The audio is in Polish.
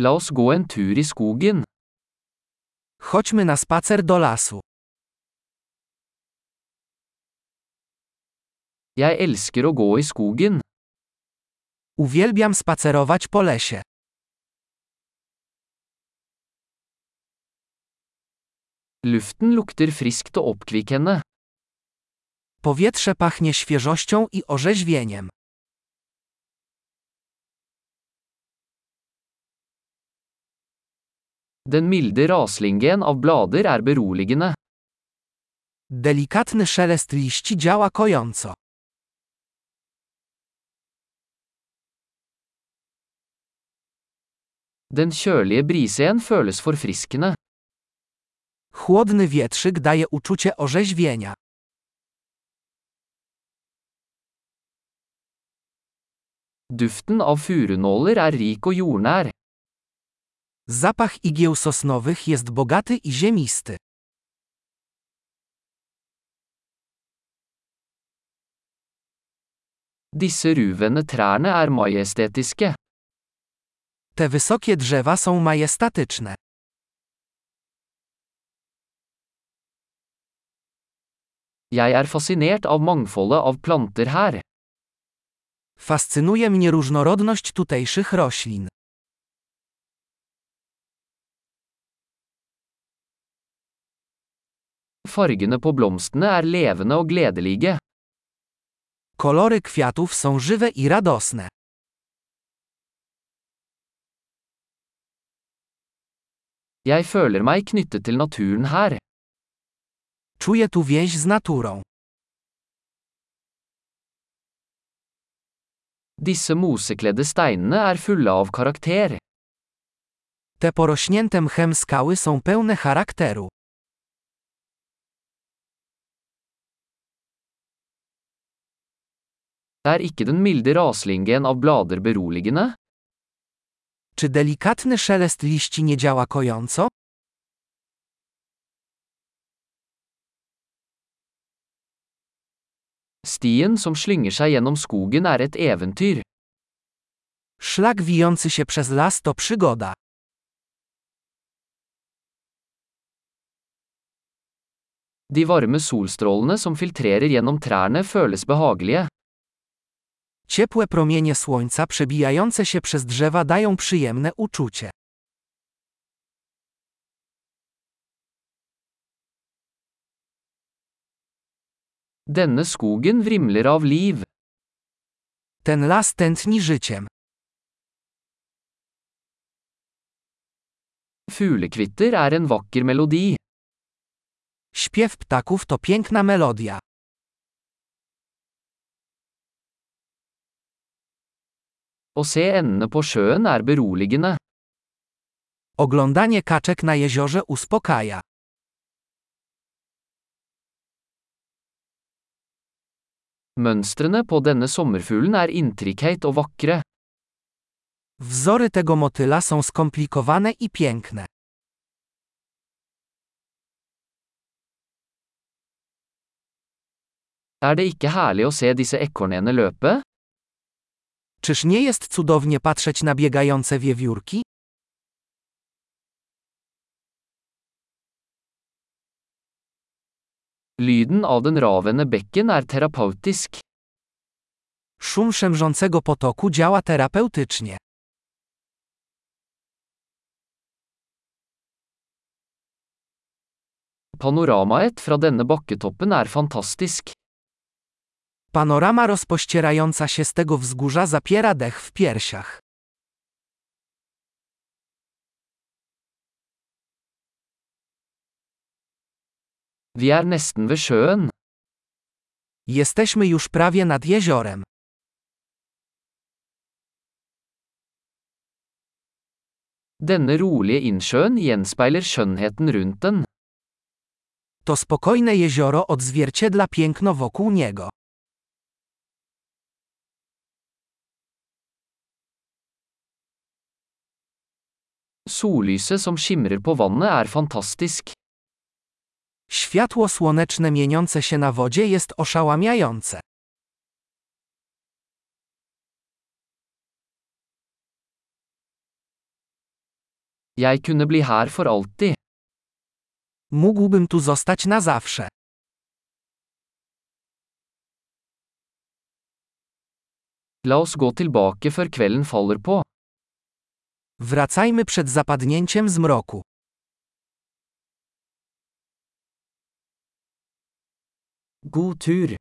La oss gå en tur i skogen. Chodźmy na spacer do lasu. Jeg elsker å gå i skogen. Uwielbiam spacerować po lesie. Luften lukter friskt og oppkvikkende. Powietrze pachnie świeżością i orzeźwieniem. Den milde raslingen av blader er beroligende. Delikatny szelest liści działa kojąco. Den kjølige brisen føles forfriskende. Chłodny wietrzyk daje uczucie orzeźwienia. Duften av furunåler er rik og jordnær. Zapach igieł sosnowych jest bogaty i ziemisty. Disse ruvende trærne er majestetiske. Te wysokie drzewa są majestatyczne. Jeg er fascinert av mangfoldet av planter her. Fascynuje mnie różnorodność tutejszych roślin. Fargene på blomstene er levende og gledelige. Kolory kwiatów są żywe i radosne. Jeg føler meg knyttet til naturen her. Czuję tu więź z naturą. Disse mosekledde steinene er fulle av karakter. Te porośnięte mchem skały są pełne charakteru. Er ikke den milde raslingen av blader beroligende? Czy delikatny szelest liści nie działa kojąco? Stien som slynger seg gjennom skogen er et eventyr. Szlak wijący się przez las to przygoda. De varme solstrålene som filtrerer gjennom trærne føles behagelige. Ciepłe promienie słońca przebijające się przez drzewa dają przyjemne uczucie. Denne skogen vrimler av liv. Ten las tętni życiem. Fuglekvitter er en vakker melodi. Śpiew ptaków to piękna melodia. Å se endene på sjøen er beroligende. Oglądanie kaczek na jeziorze uspokaja. Mønstrene på denne sommerfuglen er intrikate og vakre. Wzory tego motyla są skomplikowane i piękne. Er det ikke herlig å se disse ekornene løpe? Czyż nie jest cudownie patrzeć na biegające wiewiórki? Lyden av den ravende bekken er terapeutisk. Szum szemrzącego potoku działa terapeutycznie. Panoramaet fra denne bakketoppen er fantastisk. Panorama rozpościerająca się z tego wzgórza zapiera dech w piersiach. Vi er nesten ved sjøen. Jesteśmy już prawie nad jeziorem. Denne rolige innsjøen gjenspeiler skjønnheten rundt den. To spokojne jezioro odzwierciedla piękno wokół niego. Sollyset som skimrer på vannet er fantastisk. Światło słoneczne mieniące się na wodzie jest oszałamiające. Jeg kunne bli her for alltid. Mógłbym tu zostać na zawsze. La oss gå tilbake før kvelden faller på. Wracajmy przed zapadnięciem zmroku. God tur.